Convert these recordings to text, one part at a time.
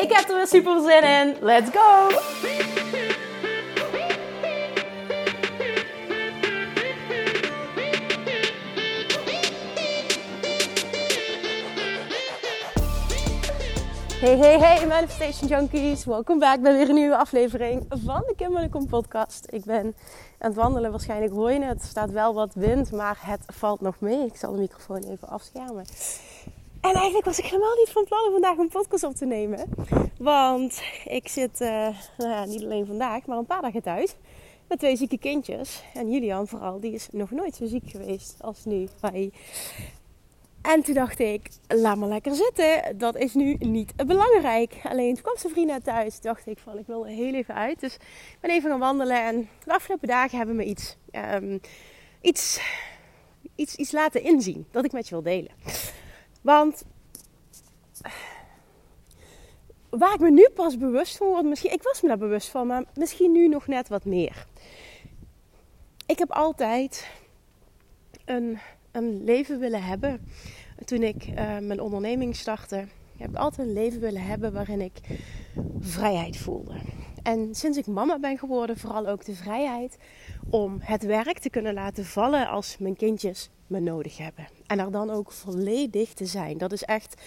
Ik heb er weer super zin in. Let's go! Hey, hey, hey, Manifestation Junkies. Welkom back bij weer een nieuwe aflevering van de Kim Welkom podcast. Ik ben aan het wandelen, waarschijnlijk hoor het. Staat wel wat wind, maar het valt nog mee. Ik zal de microfoon even afschermen. En eigenlijk was ik helemaal niet van plan om vandaag een podcast op te nemen. Want ik zit, uh, nou ja, niet alleen vandaag, maar een paar dagen thuis. Met twee zieke kindjes. En Julian vooral, die is nog nooit zo ziek geweest als nu. En toen dacht ik, laat maar lekker zitten. Dat is nu niet belangrijk. Alleen toen kwam zijn thuis. Dacht ik van, ik wil heel even uit. Dus ik ben even gaan wandelen. En de afgelopen dagen hebben me iets, um, iets, iets, iets laten inzien. Dat ik met je wil delen. Want waar ik me nu pas bewust van word, misschien, ik was me daar bewust van, maar misschien nu nog net wat meer. Ik heb altijd een, een leven willen hebben. Toen ik uh, mijn onderneming startte, ik heb altijd een leven willen hebben waarin ik vrijheid voelde. En sinds ik mama ben geworden, vooral ook de vrijheid om het werk te kunnen laten vallen als mijn kindjes me nodig hebben. En er dan ook volledig te zijn. Dat is echt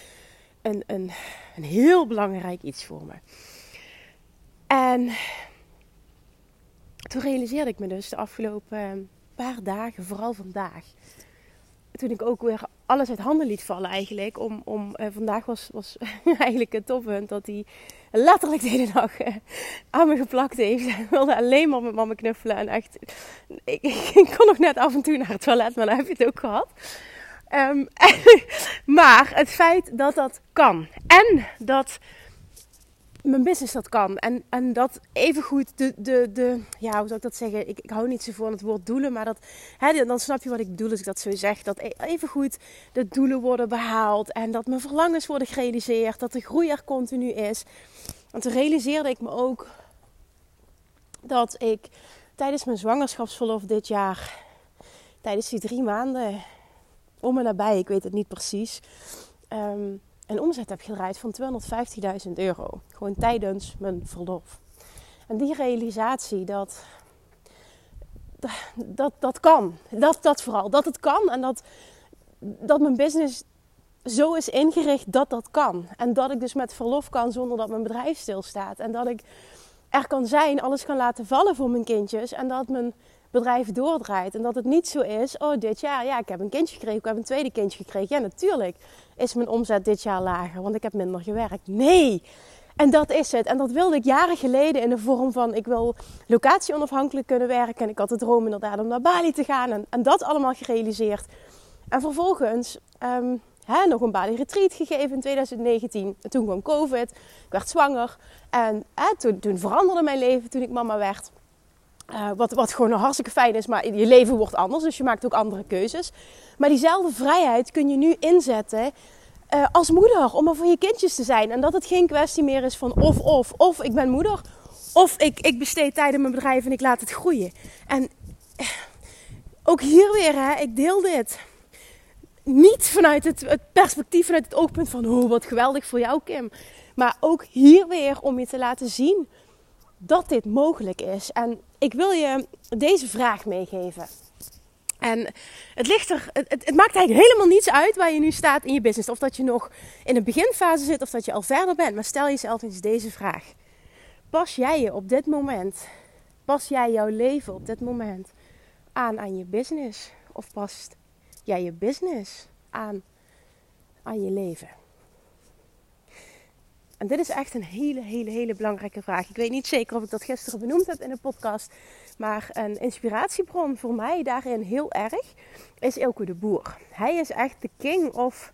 een, een, een heel belangrijk iets voor me. En toen realiseerde ik me dus de afgelopen paar dagen, vooral vandaag, toen ik ook weer alles uit handen liet vallen eigenlijk. Om, om, uh, vandaag was, was eigenlijk het toppunt dat hij letterlijk de hele dag uh, aan me geplakt heeft. Hij wilde alleen maar met mama knuffelen. En echt, ik, ik, kon nog net af en toe naar het toilet, maar dan heb je het ook gehad. Um, maar het feit dat dat kan. En dat mijn business dat kan. En, en dat evengoed de, de, de, ja, hoe zou ik dat zeggen? Ik, ik hou niet zo van het woord doelen, maar dat, hè, dan snap je wat ik bedoel als ik dat zo zeg. Dat e, evengoed de doelen worden behaald en dat mijn verlangens worden gerealiseerd, dat de groei er continu is. Want toen realiseerde ik me ook dat ik tijdens mijn zwangerschapsverlof dit jaar, tijdens die drie maanden, om en nabij, ik weet het niet precies, um, een omzet heb gedraaid van 250.000 euro. Gewoon tijdens mijn verlof. En die realisatie dat, dat dat kan. Dat, dat vooral. Dat het kan en dat, dat mijn business zo is ingericht dat dat kan. En dat ik dus met verlof kan zonder dat mijn bedrijf stilstaat. En dat ik er kan zijn, alles kan laten vallen voor mijn kindjes. En dat mijn bedrijf doordraait. En dat het niet zo is, oh dit jaar, ja ik heb een kindje gekregen, ik heb een tweede kindje gekregen. Ja natuurlijk is mijn omzet dit jaar lager, want ik heb minder gewerkt. Nee! En dat is het. En dat wilde ik jaren geleden in de vorm van ik wil locatie onafhankelijk kunnen werken. En ik had de droom inderdaad om naar Bali te gaan. En, en dat allemaal gerealiseerd. En vervolgens hè, nog een Bali retreat gegeven in 2019. En toen kwam COVID. Ik werd zwanger. En toen, toen veranderde mijn leven toen ik mama werd. Uh, wat, wat gewoon hartstikke fijn is, maar je leven wordt anders, dus je maakt ook andere keuzes. Maar diezelfde vrijheid kun je nu inzetten uh, als moeder, om er voor je kindjes te zijn. En dat het geen kwestie meer is van of, of, of ik ben moeder, of ik, ik besteed tijd in mijn bedrijf en ik laat het groeien. En uh, ook hier weer, hè, ik deel dit. Niet vanuit het, het perspectief, vanuit het oogpunt van, oh wat geweldig voor jou Kim. Maar ook hier weer om je te laten zien dat dit mogelijk is. En ik wil je deze vraag meegeven. En het, ligt er, het, het, maakt eigenlijk helemaal niets uit waar je nu staat in je business. Of dat je nog in een beginfase zit of dat je al verder bent. Maar stel jezelf eens deze vraag. Pas jij je op dit moment, pas jij jouw leven op dit moment aan aan je business? Of past jij je business aan aan je leven? Dit is echt een hele, hele, hele belangrijke vraag. Ik weet niet zeker of ik dat gisteren benoemd heb in de podcast. Maar een inspiratiebron voor mij daarin heel erg is Ilko de Boer. Hij is echt de king of,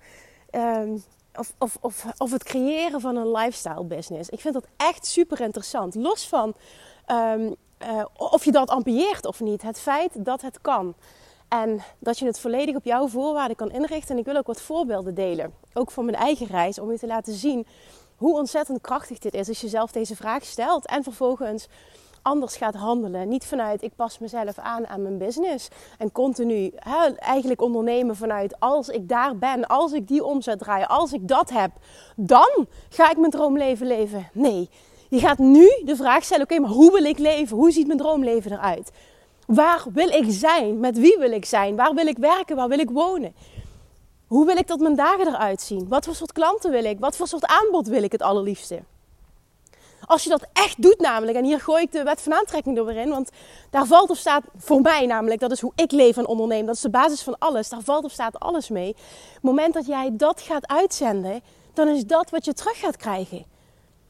um, of, of, of, of het creëren van een lifestyle business. Ik vind dat echt super interessant. Los van ehm, eh, of je dat ambieert of niet. Het feit dat het kan. En dat je het volledig op jouw voorwaarden kan inrichten. En ik wil ook wat voorbeelden delen. Ook van mijn eigen reis. Om je te laten zien hoe ontzettend krachtig dit is. Als je zelf deze vraag stelt. En vervolgens anders gaat handelen. Niet vanuit ik pas mezelf aan aan mijn business. En continu eigenlijk ondernemen vanuit als ik daar ben, als ik die omzet draai, als ik dat heb, dan ga ik mijn droomleven leven. Nee, je gaat nu de vraag stellen: oké, maar hoe wil ik leven? Hoe ziet mijn droomleven eruit? Waar wil ik zijn? Met wie wil ik zijn? Waar wil ik werken? Waar wil ik wonen? Hoe wil ik dat mijn dagen eruit zien? Wat voor soort klanten wil ik? Wat voor soort aanbod wil ik het allerliefste? Als je dat echt doet namelijk, en hier gooi ik de wet van aantrekking door weer in, want daar valt of staat voor mij namelijk, dat is hoe ik leef en onderneem, dat is de basis van alles, daar valt of staat alles mee. het moment dat jij dat gaat uitzenden, dan is dat wat je terug gaat krijgen.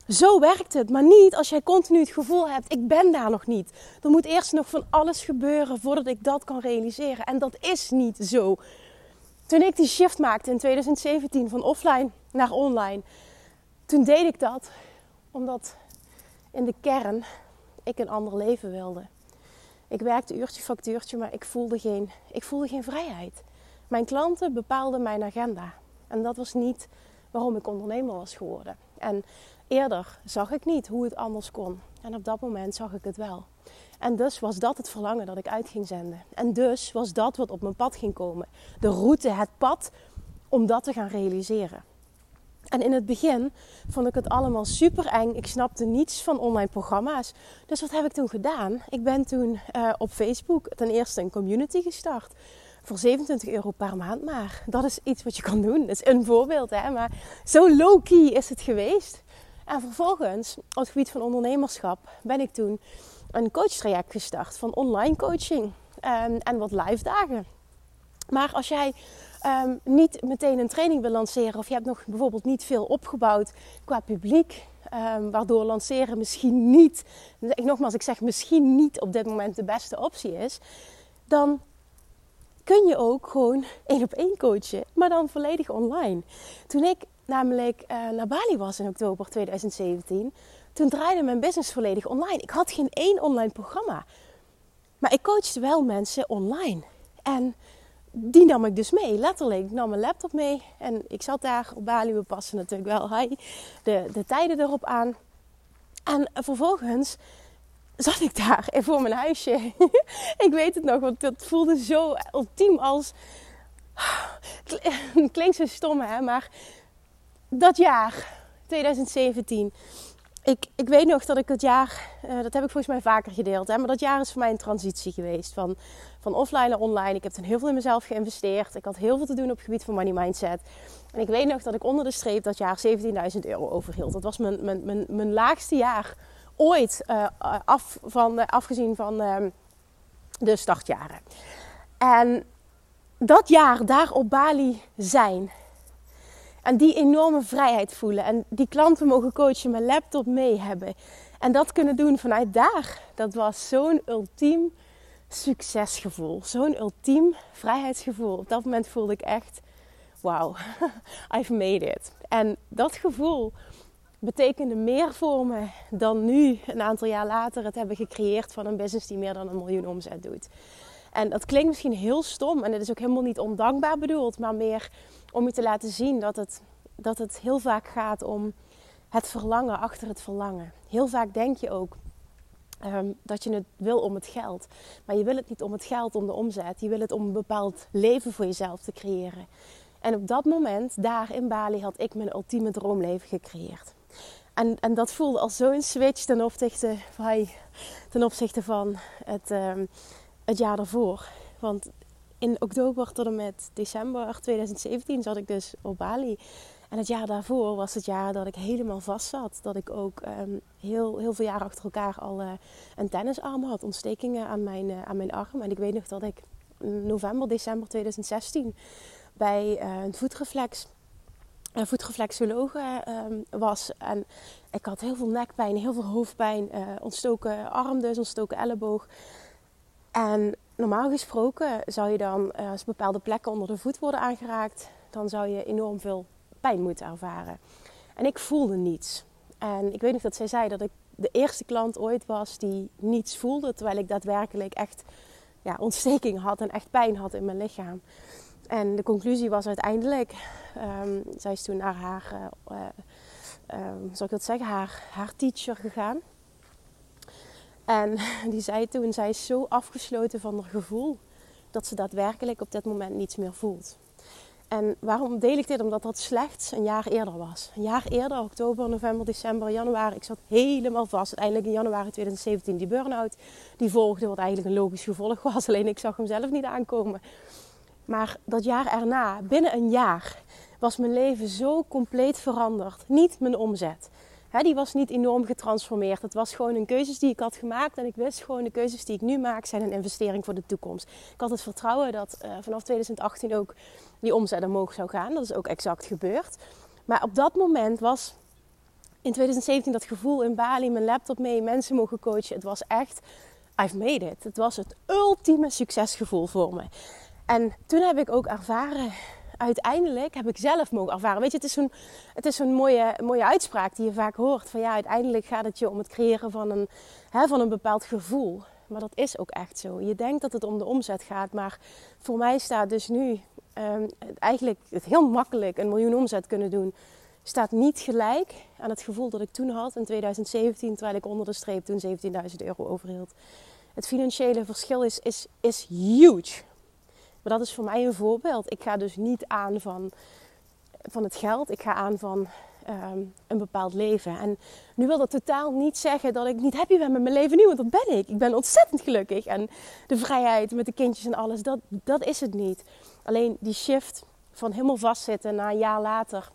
Zo werkt het, maar niet als jij continu het gevoel hebt, ik ben daar nog niet. Er moet eerst nog van alles gebeuren voordat ik dat kan realiseren. En dat is niet zo. Toen ik die shift maakte in 2017 van offline naar online, toen deed ik dat omdat in de kern ik een ander leven wilde. Ik werkte uurtje factuurtje, maar ik voelde, geen, ik voelde geen vrijheid. Mijn klanten bepaalden mijn agenda. En dat was niet waarom ik ondernemer was geworden. En eerder zag ik niet hoe het anders kon. En op dat moment zag ik het wel. En dus was dat het verlangen dat ik uit ging zenden. En dus was dat wat op mijn pad ging komen. De route, het pad om dat te gaan realiseren. En in het begin vond ik het allemaal super eng. Ik snapte niets van online programma's. Dus wat heb ik toen gedaan? Ik ben toen uh, op Facebook ten eerste een community gestart. Voor 27 euro per maand maar. Dat is iets wat je kan doen. Dat is een voorbeeld. Hè? Maar zo low-key is het geweest. En vervolgens, op het gebied van ondernemerschap, ben ik toen een coachtraject gestart van online coaching. Um, en wat live dagen. Maar als jij um, niet meteen een training wil lanceren of je hebt nog bijvoorbeeld niet veel opgebouwd qua publiek, um, waardoor lanceren misschien niet, ik nogmaals, ik zeg misschien niet op dit moment de beste optie is, dan kun je ook gewoon één op één coachen, maar dan volledig online. Toen ik namelijk uh, naar Bali was in oktober 2017, toen draaide mijn business volledig online. Ik had geen één online programma, maar ik coachte wel mensen online. En die nam ik dus mee, letterlijk. Ik nam mijn laptop mee en ik zat daar op Bali. We passen natuurlijk wel de, de tijden erop aan. En vervolgens zat ik daar voor mijn huisje. ik weet het nog, want dat voelde zo ultiem als... Klinkt zo stom hè, maar dat jaar, 2017 ik, ik weet nog dat ik het jaar, uh, dat heb ik volgens mij vaker gedeeld, hè, maar dat jaar is voor mij een transitie geweest. Van, van offline naar online. Ik heb toen heel veel in mezelf geïnvesteerd. Ik had heel veel te doen op het gebied van money mindset. En ik weet nog dat ik onder de streep dat jaar 17.000 euro overhield. Dat was mijn, mijn, mijn, laagste jaar ooit, uh, af van, uh, afgezien van uh, de startjaren. En dat jaar daar op Bali zijn en die enorme vrijheid voelen. En die klanten mogen coachen, mijn laptop mee hebben. En dat kunnen doen vanuit daar. Dat was zo'n ultiem succesgevoel. Zo'n ultiem vrijheidsgevoel. Op dat moment voelde ik echt, wow, I've made it. En dat gevoel betekende meer voor me dan nu, een aantal jaar later, het hebben gecreëerd van een business die meer dan een miljoen omzet doet. En dat klinkt misschien heel stom en het is ook helemaal niet ondankbaar bedoeld, maar meer om je te laten zien dat het, dat het heel vaak gaat om het verlangen achter het verlangen. Heel vaak denk je ook ehm, dat je het wil om het geld. Maar je wil het niet om het geld, om de omzet. Je wil het om een bepaald leven voor jezelf te creëren. En op dat moment, daar in Bali, had ik mijn ultieme droomleven gecreëerd. En, en dat voelde als zo'n switch ten opzichte van, ten opzichte van het, um, het jaar daarvoor. Want in oktober tot en met december 2017 zat ik dus op Bali. En het jaar daarvoor was het jaar dat ik helemaal vast zat. Dat ik ook um, heel, heel veel jaren achter elkaar al uh, een tennisarm had. Ontstekingen aan mijn, uh, aan mijn arm. En ik weet nog dat ik november, december 2016 bij uh, een voetreflex een voetreflexologe um, was. En ik had heel veel nekpijn, heel veel hoofdpijn, ontstoken arm dus, ontstoken elleboog. En normaal gesproken zou je dan, eh, als bepaalde plekken onder de voet worden aangeraakt, dan zou je enorm veel pijn moeten ervaren. En ik voelde niets. En ik weet nog dat zij zei dat ik de eerste klant ooit was die niets voelde, terwijl ik daadwerkelijk echt ja, ontsteking had en echt pijn had in mijn lichaam. En de conclusie was uiteindelijk, um, zij is toen naar haar, uh, ik dat zeggen, haar, haar teacher gegaan. En die zei toen, zij is zo afgesloten van haar gevoel dat ze daadwerkelijk op dit moment niets meer voelt. En waarom deel ik dit? Omdat dat slechts een jaar eerder was. Een jaar eerder, oktober, november, december, januari. Ik zat helemaal vast. Uiteindelijk in januari 2017 die burn-out. Die volgde, wat eigenlijk een logisch gevolg was. Alleen ik zag hem zelf niet aankomen. Maar dat jaar erna, binnen een jaar, was mijn leven zo compleet veranderd. Niet mijn omzet. Die was niet enorm getransformeerd. Het was gewoon een keuzes die ik had gemaakt. En ik wist gewoon de keuzes die ik nu maak zijn een investering voor de toekomst. Ik had het vertrouwen dat uh, vanaf 2018 ook die omzet omhoog zou gaan. Dat is ook exact gebeurd. Maar op dat moment was in 2017 dat gevoel in Bali, mijn laptop mee, mensen mogen coachen. Het was echt, I've made it. Het was het ultieme succesgevoel voor me. En toen heb ik ook ervaren, uiteindelijk heb ik zelf mogen ervaren. Weet je, het is zo'n, het is zo'n mooie, mooie uitspraak die je vaak hoort. Van ja, uiteindelijk gaat het je om het creëren van een, hè, van een bepaald gevoel. Maar dat is ook echt zo. Je denkt dat het om de omzet gaat, maar voor mij staat dus nu um, eigenlijk het heel makkelijk een miljoen omzet kunnen doen, staat niet gelijk aan het gevoel dat ik toen had in 2017, terwijl ik onder de streep toen 17.000 euro overhield. Het financiële verschil is, is, is huge. Maar dat is voor mij een voorbeeld. Ik ga dus niet aan van, van het geld, ik ga aan van Ehm, een bepaald leven. En nu wil dat totaal niet zeggen dat ik niet happy ben met mijn leven nu, want dat ben ik. Ik ben ontzettend gelukkig. En de vrijheid met de kindjes en alles, dat, dat is het niet. Alleen die shift van helemaal vastzitten na een jaar later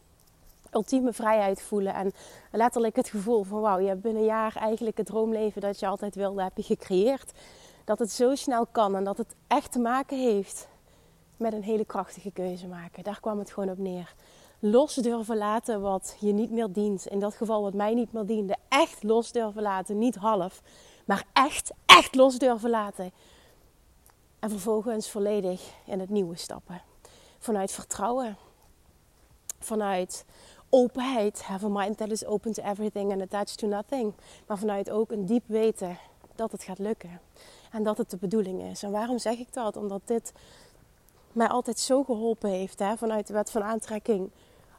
ultieme vrijheid voelen. En letterlijk het gevoel van wauw, je hebt binnen een jaar eigenlijk het droomleven dat je altijd wilde, heb je gecreëerd. Dat het zo snel kan en dat het echt te maken heeft met een hele krachtige keuze maken. Daar kwam het gewoon op neer los durven laten wat je niet meer dient. In dat geval wat mij niet meer diende. Echt los durven laten. Niet half, maar echt, echt los durven laten. En vervolgens volledig in het nieuwe stappen. Vanuit vertrouwen. Vanuit openheid. Have a mind that is open to everything and attached to nothing. Maar vanuit ook een diep weten dat het gaat lukken. En dat het de bedoeling is. En waarom zeg ik dat? Omdat dit mij altijd zo geholpen heeft. Hè? Vanuit de wet van aantrekking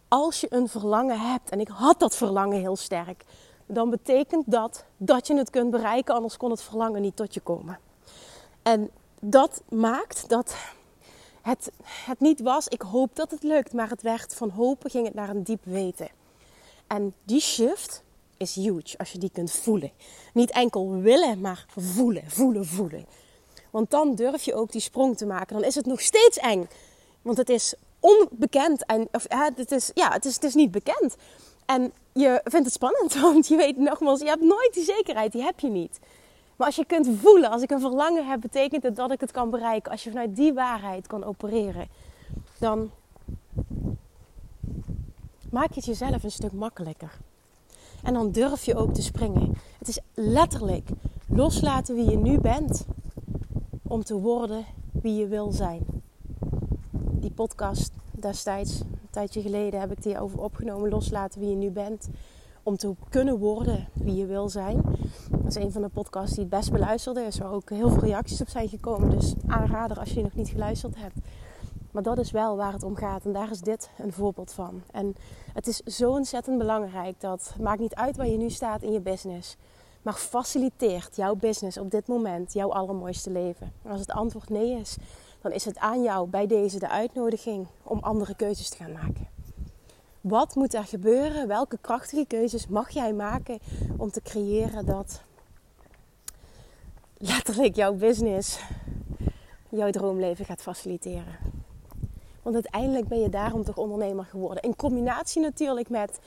als je een verlangen hebt, en ik had dat verlangen heel sterk, dan betekent dat dat je het kunt bereiken, anders kon het verlangen niet tot je komen. En dat maakt dat het, het niet was, ik hoop dat het lukt, maar het werd van hopen ging het naar een diep weten. En die shift is huge als je die kunt voelen. Niet enkel willen, maar voelen, voelen, voelen. Want dan durf je ook die sprong te maken. Dan is het nog steeds eng. Want het is onbekend. En, of, het, is, ja, het, is, het is niet bekend. En je vindt het spannend, want je weet nogmaals, je hebt nooit die zekerheid, die heb je niet. Maar als je kunt voelen, als ik een verlangen heb, betekent het dat ik het kan bereiken. Als je vanuit die waarheid kan opereren, dan maak je het jezelf een stuk makkelijker. En dan durf je ook te springen. Het is letterlijk loslaten wie je nu bent om te worden wie je wil zijn die podcast destijds, een tijdje geleden, heb ik die over opgenomen. Loslaten wie je nu bent. Om te kunnen worden wie je wil zijn. Dat is een van de podcasts die het best beluisterde is. Waar ook heel veel reacties op zijn gekomen. Dus aanrader als je die nog niet geluisterd hebt. Maar dat is wel waar het om gaat. En daar is dit een voorbeeld van. En het is zo ontzettend belangrijk dat maakt niet uit waar je nu staat in je business. Maar faciliteert jouw business op dit moment jouw allermooiste leven. En als het antwoord nee is, dan is het aan jou bij deze de uitnodiging om andere keuzes te gaan maken. Wat moet er gebeuren? Welke krachtige keuzes mag jij maken om te creëren dat letterlijk jouw business jouw droomleven gaat faciliteren? Want uiteindelijk ben je daarom toch ondernemer geworden. In combinatie natuurlijk met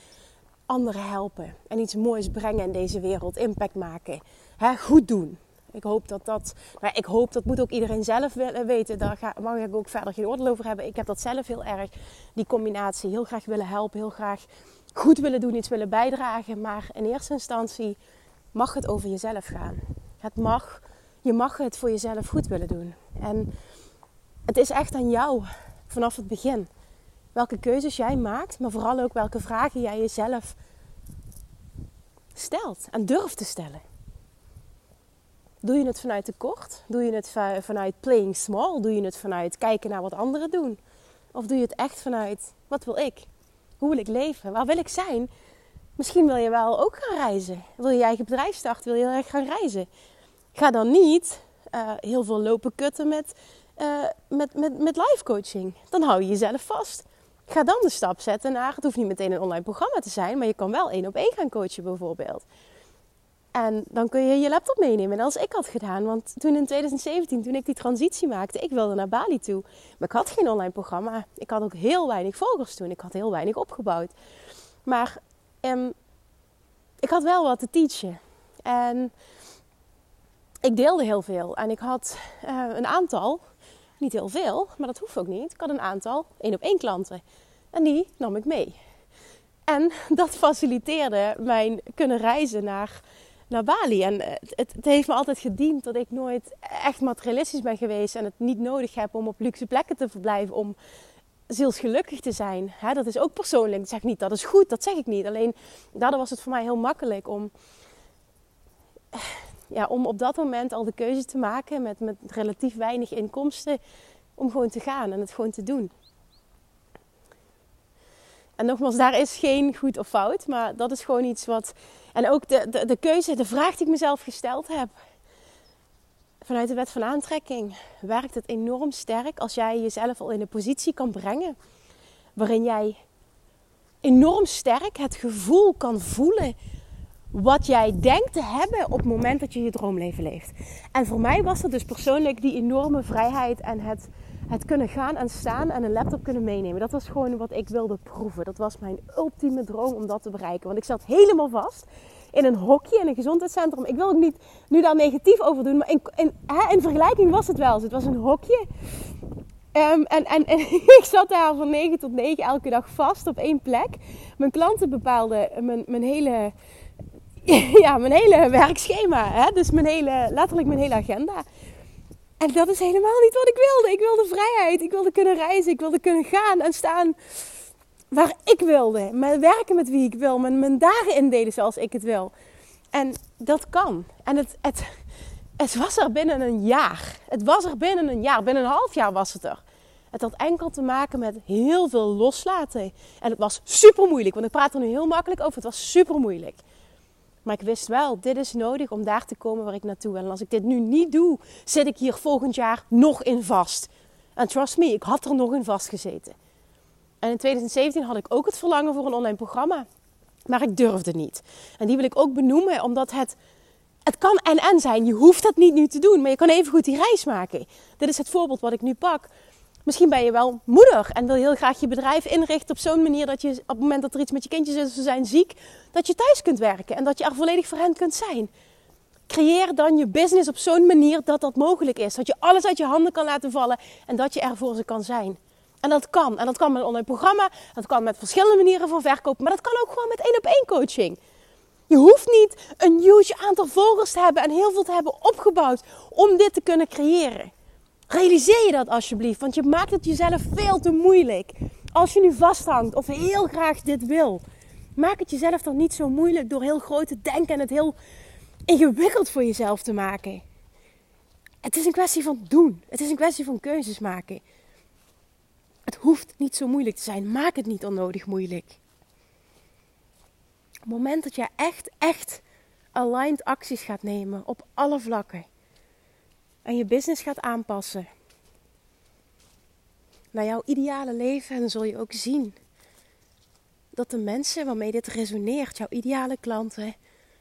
anderen helpen en iets moois brengen in deze wereld, impact maken, hè, goed doen. Ik hoop dat dat, maar ik hoop dat moet ook iedereen zelf weten. Daar ga, mag ik ook verder geen oordeel over hebben. Ik heb dat zelf heel erg, die combinatie. Heel graag willen helpen, heel graag goed willen doen, iets willen bijdragen. Maar in eerste instantie mag het over jezelf gaan. Het mag, je mag het voor jezelf goed willen doen. En het is echt aan jou vanaf het begin. Welke keuzes jij maakt, maar vooral ook welke vragen jij jezelf stelt en durft te stellen. Doe je het vanuit tekort? Doe je het vanuit playing small? Doe je het vanuit kijken naar wat anderen doen? Of doe je het echt vanuit wat wil ik? Hoe wil ik leven? Waar wil ik zijn? Misschien wil je wel ook gaan reizen. Wil je je eigen bedrijf starten? Wil je heel erg gaan reizen? Ga dan niet uh, heel veel lopen kutten met, uh, met, met, met life coaching. Dan hou je jezelf vast. Ga dan de stap zetten naar, het hoeft niet meteen een online programma te zijn, maar je kan wel één op één gaan coachen bijvoorbeeld. En dan kun je je laptop meenemen. En als ik had gedaan, want toen in 2017, toen ik die transitie maakte, ik wilde naar Bali toe. Maar ik had geen online programma. Ik had ook heel weinig volgers toen. Ik had heel weinig opgebouwd. Maar um, ik had wel wat te teachen. En ik deelde heel veel. En ik had uh, een aantal, niet heel veel, maar dat hoeft ook niet. Ik had een aantal één op één klanten. En die nam ik mee. En dat faciliteerde mijn kunnen reizen naar naar Bali. En eh, het, het, heeft me altijd gediend dat ik nooit echt materialistisch ben geweest en het niet nodig heb om op luxe plekken te verblijven om zielsgelukkig te zijn. dat is ook persoonlijk. Ik zeg niet dat is goed, dat zeg ik niet. Alleen daardoor was het voor mij heel makkelijk om, ja, om op dat moment al de keuze te maken met, met relatief weinig inkomsten. Om gewoon te gaan en het gewoon te doen. En nogmaals, daar is geen goed of fout, maar dat is gewoon iets wat. En ook de, de, de keuze, de vraag die ik mezelf gesteld heb. Vanuit de wet van aantrekking werkt het enorm sterk als jij jezelf al in een positie kan brengen waarin jij enorm sterk het gevoel kan voelen wat jij denkt te hebben op het moment dat je je droomleven leeft. En voor mij was dat dus persoonlijk die enorme vrijheid en het het kunnen gaan en staan en een laptop kunnen meenemen. Dat was gewoon wat ik wilde proeven. Dat was mijn ultieme droom om dat te bereiken. Want ik zat helemaal vast in een hokje in een gezondheidscentrum. Ik wil ook niet nu daar negatief over doen, maar in, in, in vergelijking was het wel. het was een hokje. Um, en, en, en ik zat daar van 9 tot 9 elke dag vast op één plek. Mijn klanten bepaalden mijn, mijn hele ja, mijn hele werkschema. Hè? Dus mijn hele, letterlijk mijn hele agenda. En dat is helemaal niet wat ik wilde. Ik wilde vrijheid. Ik wilde kunnen reizen. Ik wilde kunnen gaan en staan waar ik wilde. Met werken met wie ik wil. Mijn, mijn dagen indelen zoals ik het wil. En dat kan. En het, het, het was er binnen een jaar. Het was er binnen een jaar. Binnen een half jaar was het er. Het had enkel te maken met heel veel loslaten. En het was super moeilijk. Want ik praat er nu heel makkelijk over. Het was super moeilijk. Maar ik wist wel, dit is nodig om daar te komen waar ik naartoe wil. En als ik dit nu niet doe, zit ik hier volgend jaar nog in vast. En trust me, ik had er nog in vastgezeten. En in 2017 had ik ook het verlangen voor een online programma. Maar ik durfde niet. En die wil ik ook benoemen, omdat het, het kan en-en zijn. Je hoeft dat niet nu te doen, maar je kan even goed die reis maken. Dit is het voorbeeld wat ik nu pak. Misschien ben je wel moeder en wil heel graag je bedrijf inrichten op zo'n manier dat je op het moment dat er iets met je kindjes is, ze zijn ziek, dat je thuis kunt werken en dat je er volledig voor hen kunt zijn. Creëer dan je business op zo'n manier dat dat mogelijk is. Dat je alles uit je handen kan laten vallen en dat je er voor ze kan zijn. En dat kan. En dat kan met een online programma, dat kan met verschillende manieren van verkopen, maar dat kan ook gewoon met één op één coaching. Je hoeft niet een huge aantal volgers te hebben en heel veel te hebben opgebouwd om dit te kunnen creëren. Realiseer je dat alsjeblieft, want je maakt het jezelf veel te moeilijk. Als je nu vasthangt of heel graag dit wil, maak het jezelf dan niet zo moeilijk door heel groot te denken en het heel ingewikkeld voor jezelf te maken. Het is een kwestie van doen. Het is een kwestie van keuzes maken. Het hoeft niet zo moeilijk te zijn. Maak het niet onnodig moeilijk. Op het moment dat je echt, echt aligned acties gaat nemen op alle vlakken en je business gaat aanpassen naar jouw ideale leven, dan zul je ook zien dat de mensen waarmee dit resoneert, jouw ideale klanten,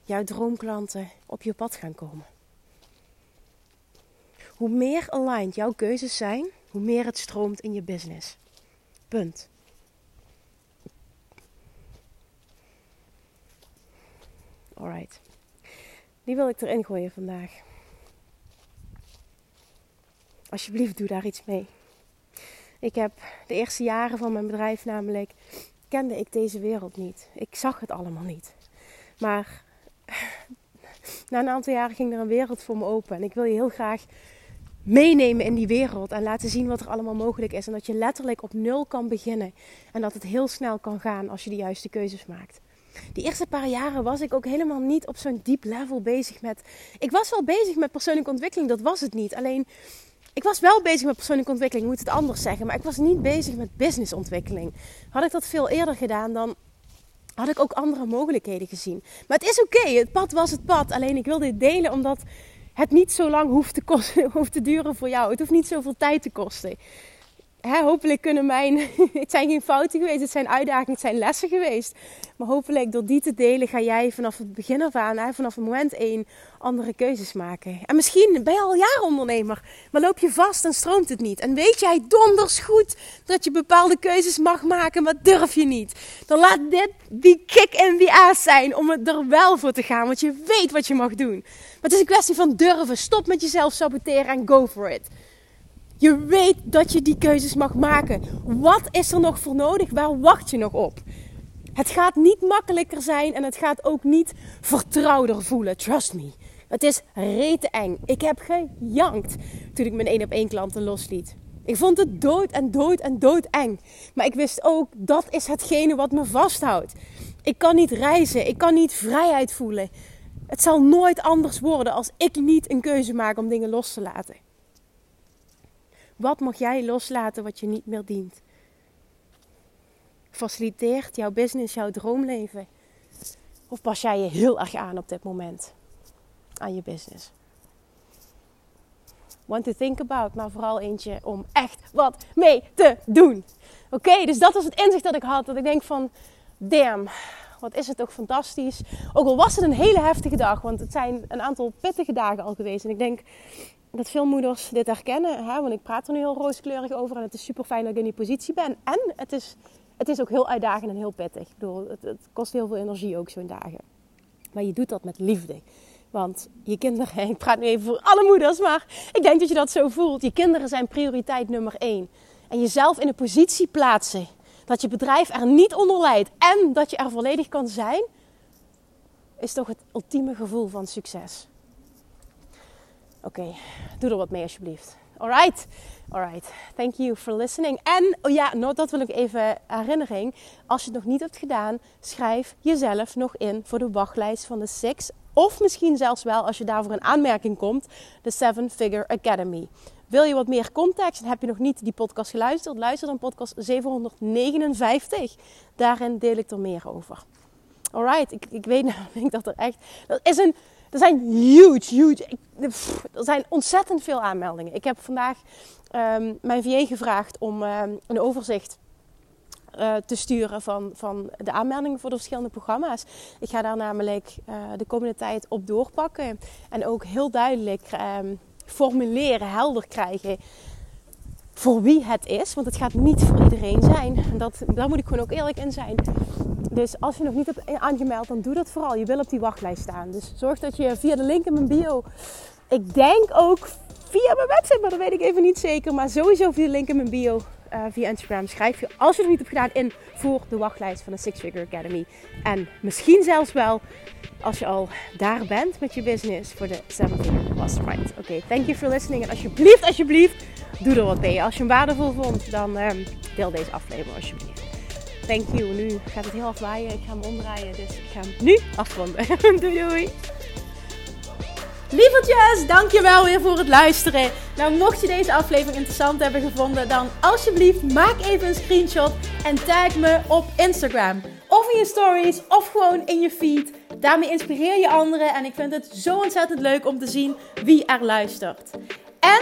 jouw droomklanten, op je pad gaan komen. Hoe meer aligned jouw keuzes zijn, hoe meer het stroomt in je business. Punt. Alright. Die wil ik erin gooien vandaag. Alsjeblieft, doe daar iets mee. Ik heb de eerste jaren van mijn bedrijf namelijk kende ik deze wereld niet. Ik zag het allemaal niet. Maar na een aantal jaren ging er een wereld voor me open. En ik wil je heel graag meenemen in die wereld en laten zien wat er allemaal mogelijk is. En dat je letterlijk op nul kan beginnen. En dat het heel snel kan gaan als je de juiste keuzes maakt. Die eerste paar jaren was ik ook helemaal niet op zo'n diep level bezig met. Ik was wel bezig met persoonlijke ontwikkeling, dat was het niet. Alleen, ik was wel bezig met persoonlijke ontwikkeling, ik moet het anders zeggen. Maar ik was niet bezig met businessontwikkeling. Had ik dat veel eerder gedaan, dan had ik ook andere mogelijkheden gezien. Maar het is oké, het pad was het pad. Alleen ik wilde dit delen omdat het niet zo lang hoeft te, kosten, hoeft te duren voor jou. Het hoeft niet zoveel tijd te kosten. Hè, hopelijk kunnen mijn. het zijn geen fouten geweest, het zijn uitdagingen, het zijn lessen geweest. Maar hopelijk door die te delen ga jij vanaf het begin af aan, hè, vanaf moment één, andere keuzes maken. En misschien ben je al jaren ondernemer, maar loop je vast en stroomt het niet. En weet jij donders goed dat je bepaalde keuzes mag maken, maar durf je niet. Dan laat dit die kick in the ass zijn om er wel voor te gaan, want je weet wat je mag doen. Maar het is een kwestie van durven. Stop met jezelf saboteren en go for it. Je weet dat je die keuzes mag maken. Wat is er nog voor nodig? Waar wacht je nog op? Het gaat niet makkelijker zijn en het gaat ook niet vertrouwder voelen. Trust me. Het is rete eng. Ik heb gejankt toen ik mijn één op één klanten losliet. Ik vond het dood en dood en dood eng. Maar ik wist ook dat is hetgene wat me vasthoudt. Ik kan niet reizen. Ik kan niet vrijheid voelen. Het zal nooit anders worden als ik niet een keuze maak om dingen los te laten. Wat mag jij loslaten wat je niet meer dient? Faciliteert jouw business jouw droomleven? Of pas jij je heel erg aan op dit moment? Aan je business. Want to think about, maar vooral eentje om echt wat mee te doen. Oké, dus dat was het inzicht dat ik had. Dat ik denk van, damn, wat is het toch fantastisch. Ook al was het een hele heftige dag, want het zijn een aantal pittige dagen al geweest. En ik denk, dat veel moeders dit herkennen. Hè? Want ik praat er nu heel rooskleurig over en het is super fijn dat ik in die positie ben. En het is, het is ook heel uitdagend en heel pittig. Het, het kost heel veel energie ook zo'n dagen. Maar je doet dat met liefde. Want je kinderen, ik praat nu even voor alle moeders, maar ik denk dat je dat zo voelt. Je kinderen zijn prioriteit nummer één. En jezelf in een positie plaatsen dat je bedrijf er niet onder leidt en dat je er volledig kan zijn, is toch het ultieme gevoel van succes. Oké, doe er wat mee alsjeblieft. Alright, alright. Thank you for listening. En oh ja, nou, dat wil ik even herinnering. Als je het nog niet hebt gedaan, schrijf jezelf nog in voor de wachtlijst van de Six. Of misschien zelfs wel, als je daarvoor een aanmerking komt, de Seven Figure Academy. Wil je wat meer context en heb je nog niet die podcast geluisterd? Luister dan podcast 759. Daarin deel ik er meer over. Alright, ik, ik weet namelijk dat er echt... Dat is een er zijn huge, huge. er zijn ontzettend veel aanmeldingen. Ik heb vandaag um, mijn VA gevraagd om ehm, een overzicht uh, te sturen van, van de aanmeldingen voor de verschillende programma's. Ik ga daar namelijk uh, de komende tijd op doorpakken. En ook heel duidelijk um, formuleren, helder krijgen voor wie het is. Want het gaat niet voor iedereen zijn. Dat, daar moet ik gewoon ook eerlijk in zijn. Dus als je nog niet hebt aangemeld, dan doe dat vooral. Je wil op die wachtlijst staan. Dus zorg dat je via de link in mijn bio. Ik denk ook via mijn website, maar dat weet ik even niet zeker. Maar sowieso via de link in mijn bio. Uh, via Instagram schrijf je, als je het niet hebt gedaan, in voor de wachtlijst van de Six Figure Academy. En misschien zelfs wel als je al daar bent met je business voor de Seven Figure Right. Oké, thank you for listening. En alsjeblieft, alsjeblieft, doe er wat mee. Als je hem waardevol vond, dan um, deel deze aflevering alsjeblieft. Thank you. Nu gaat het heel hard waaien. Ik ga hem omdraaien. Dus ik ga hem nu afronden. doei doei. Lievertjes, dankjewel weer voor het luisteren. Nou, mocht je deze aflevering interessant hebben gevonden, dan alsjeblieft maak even een screenshot en tag me op Instagram. Of in je stories, of gewoon in je feed. Daarmee inspireer je anderen en ik vind het zo ontzettend leuk om te zien wie er luistert. En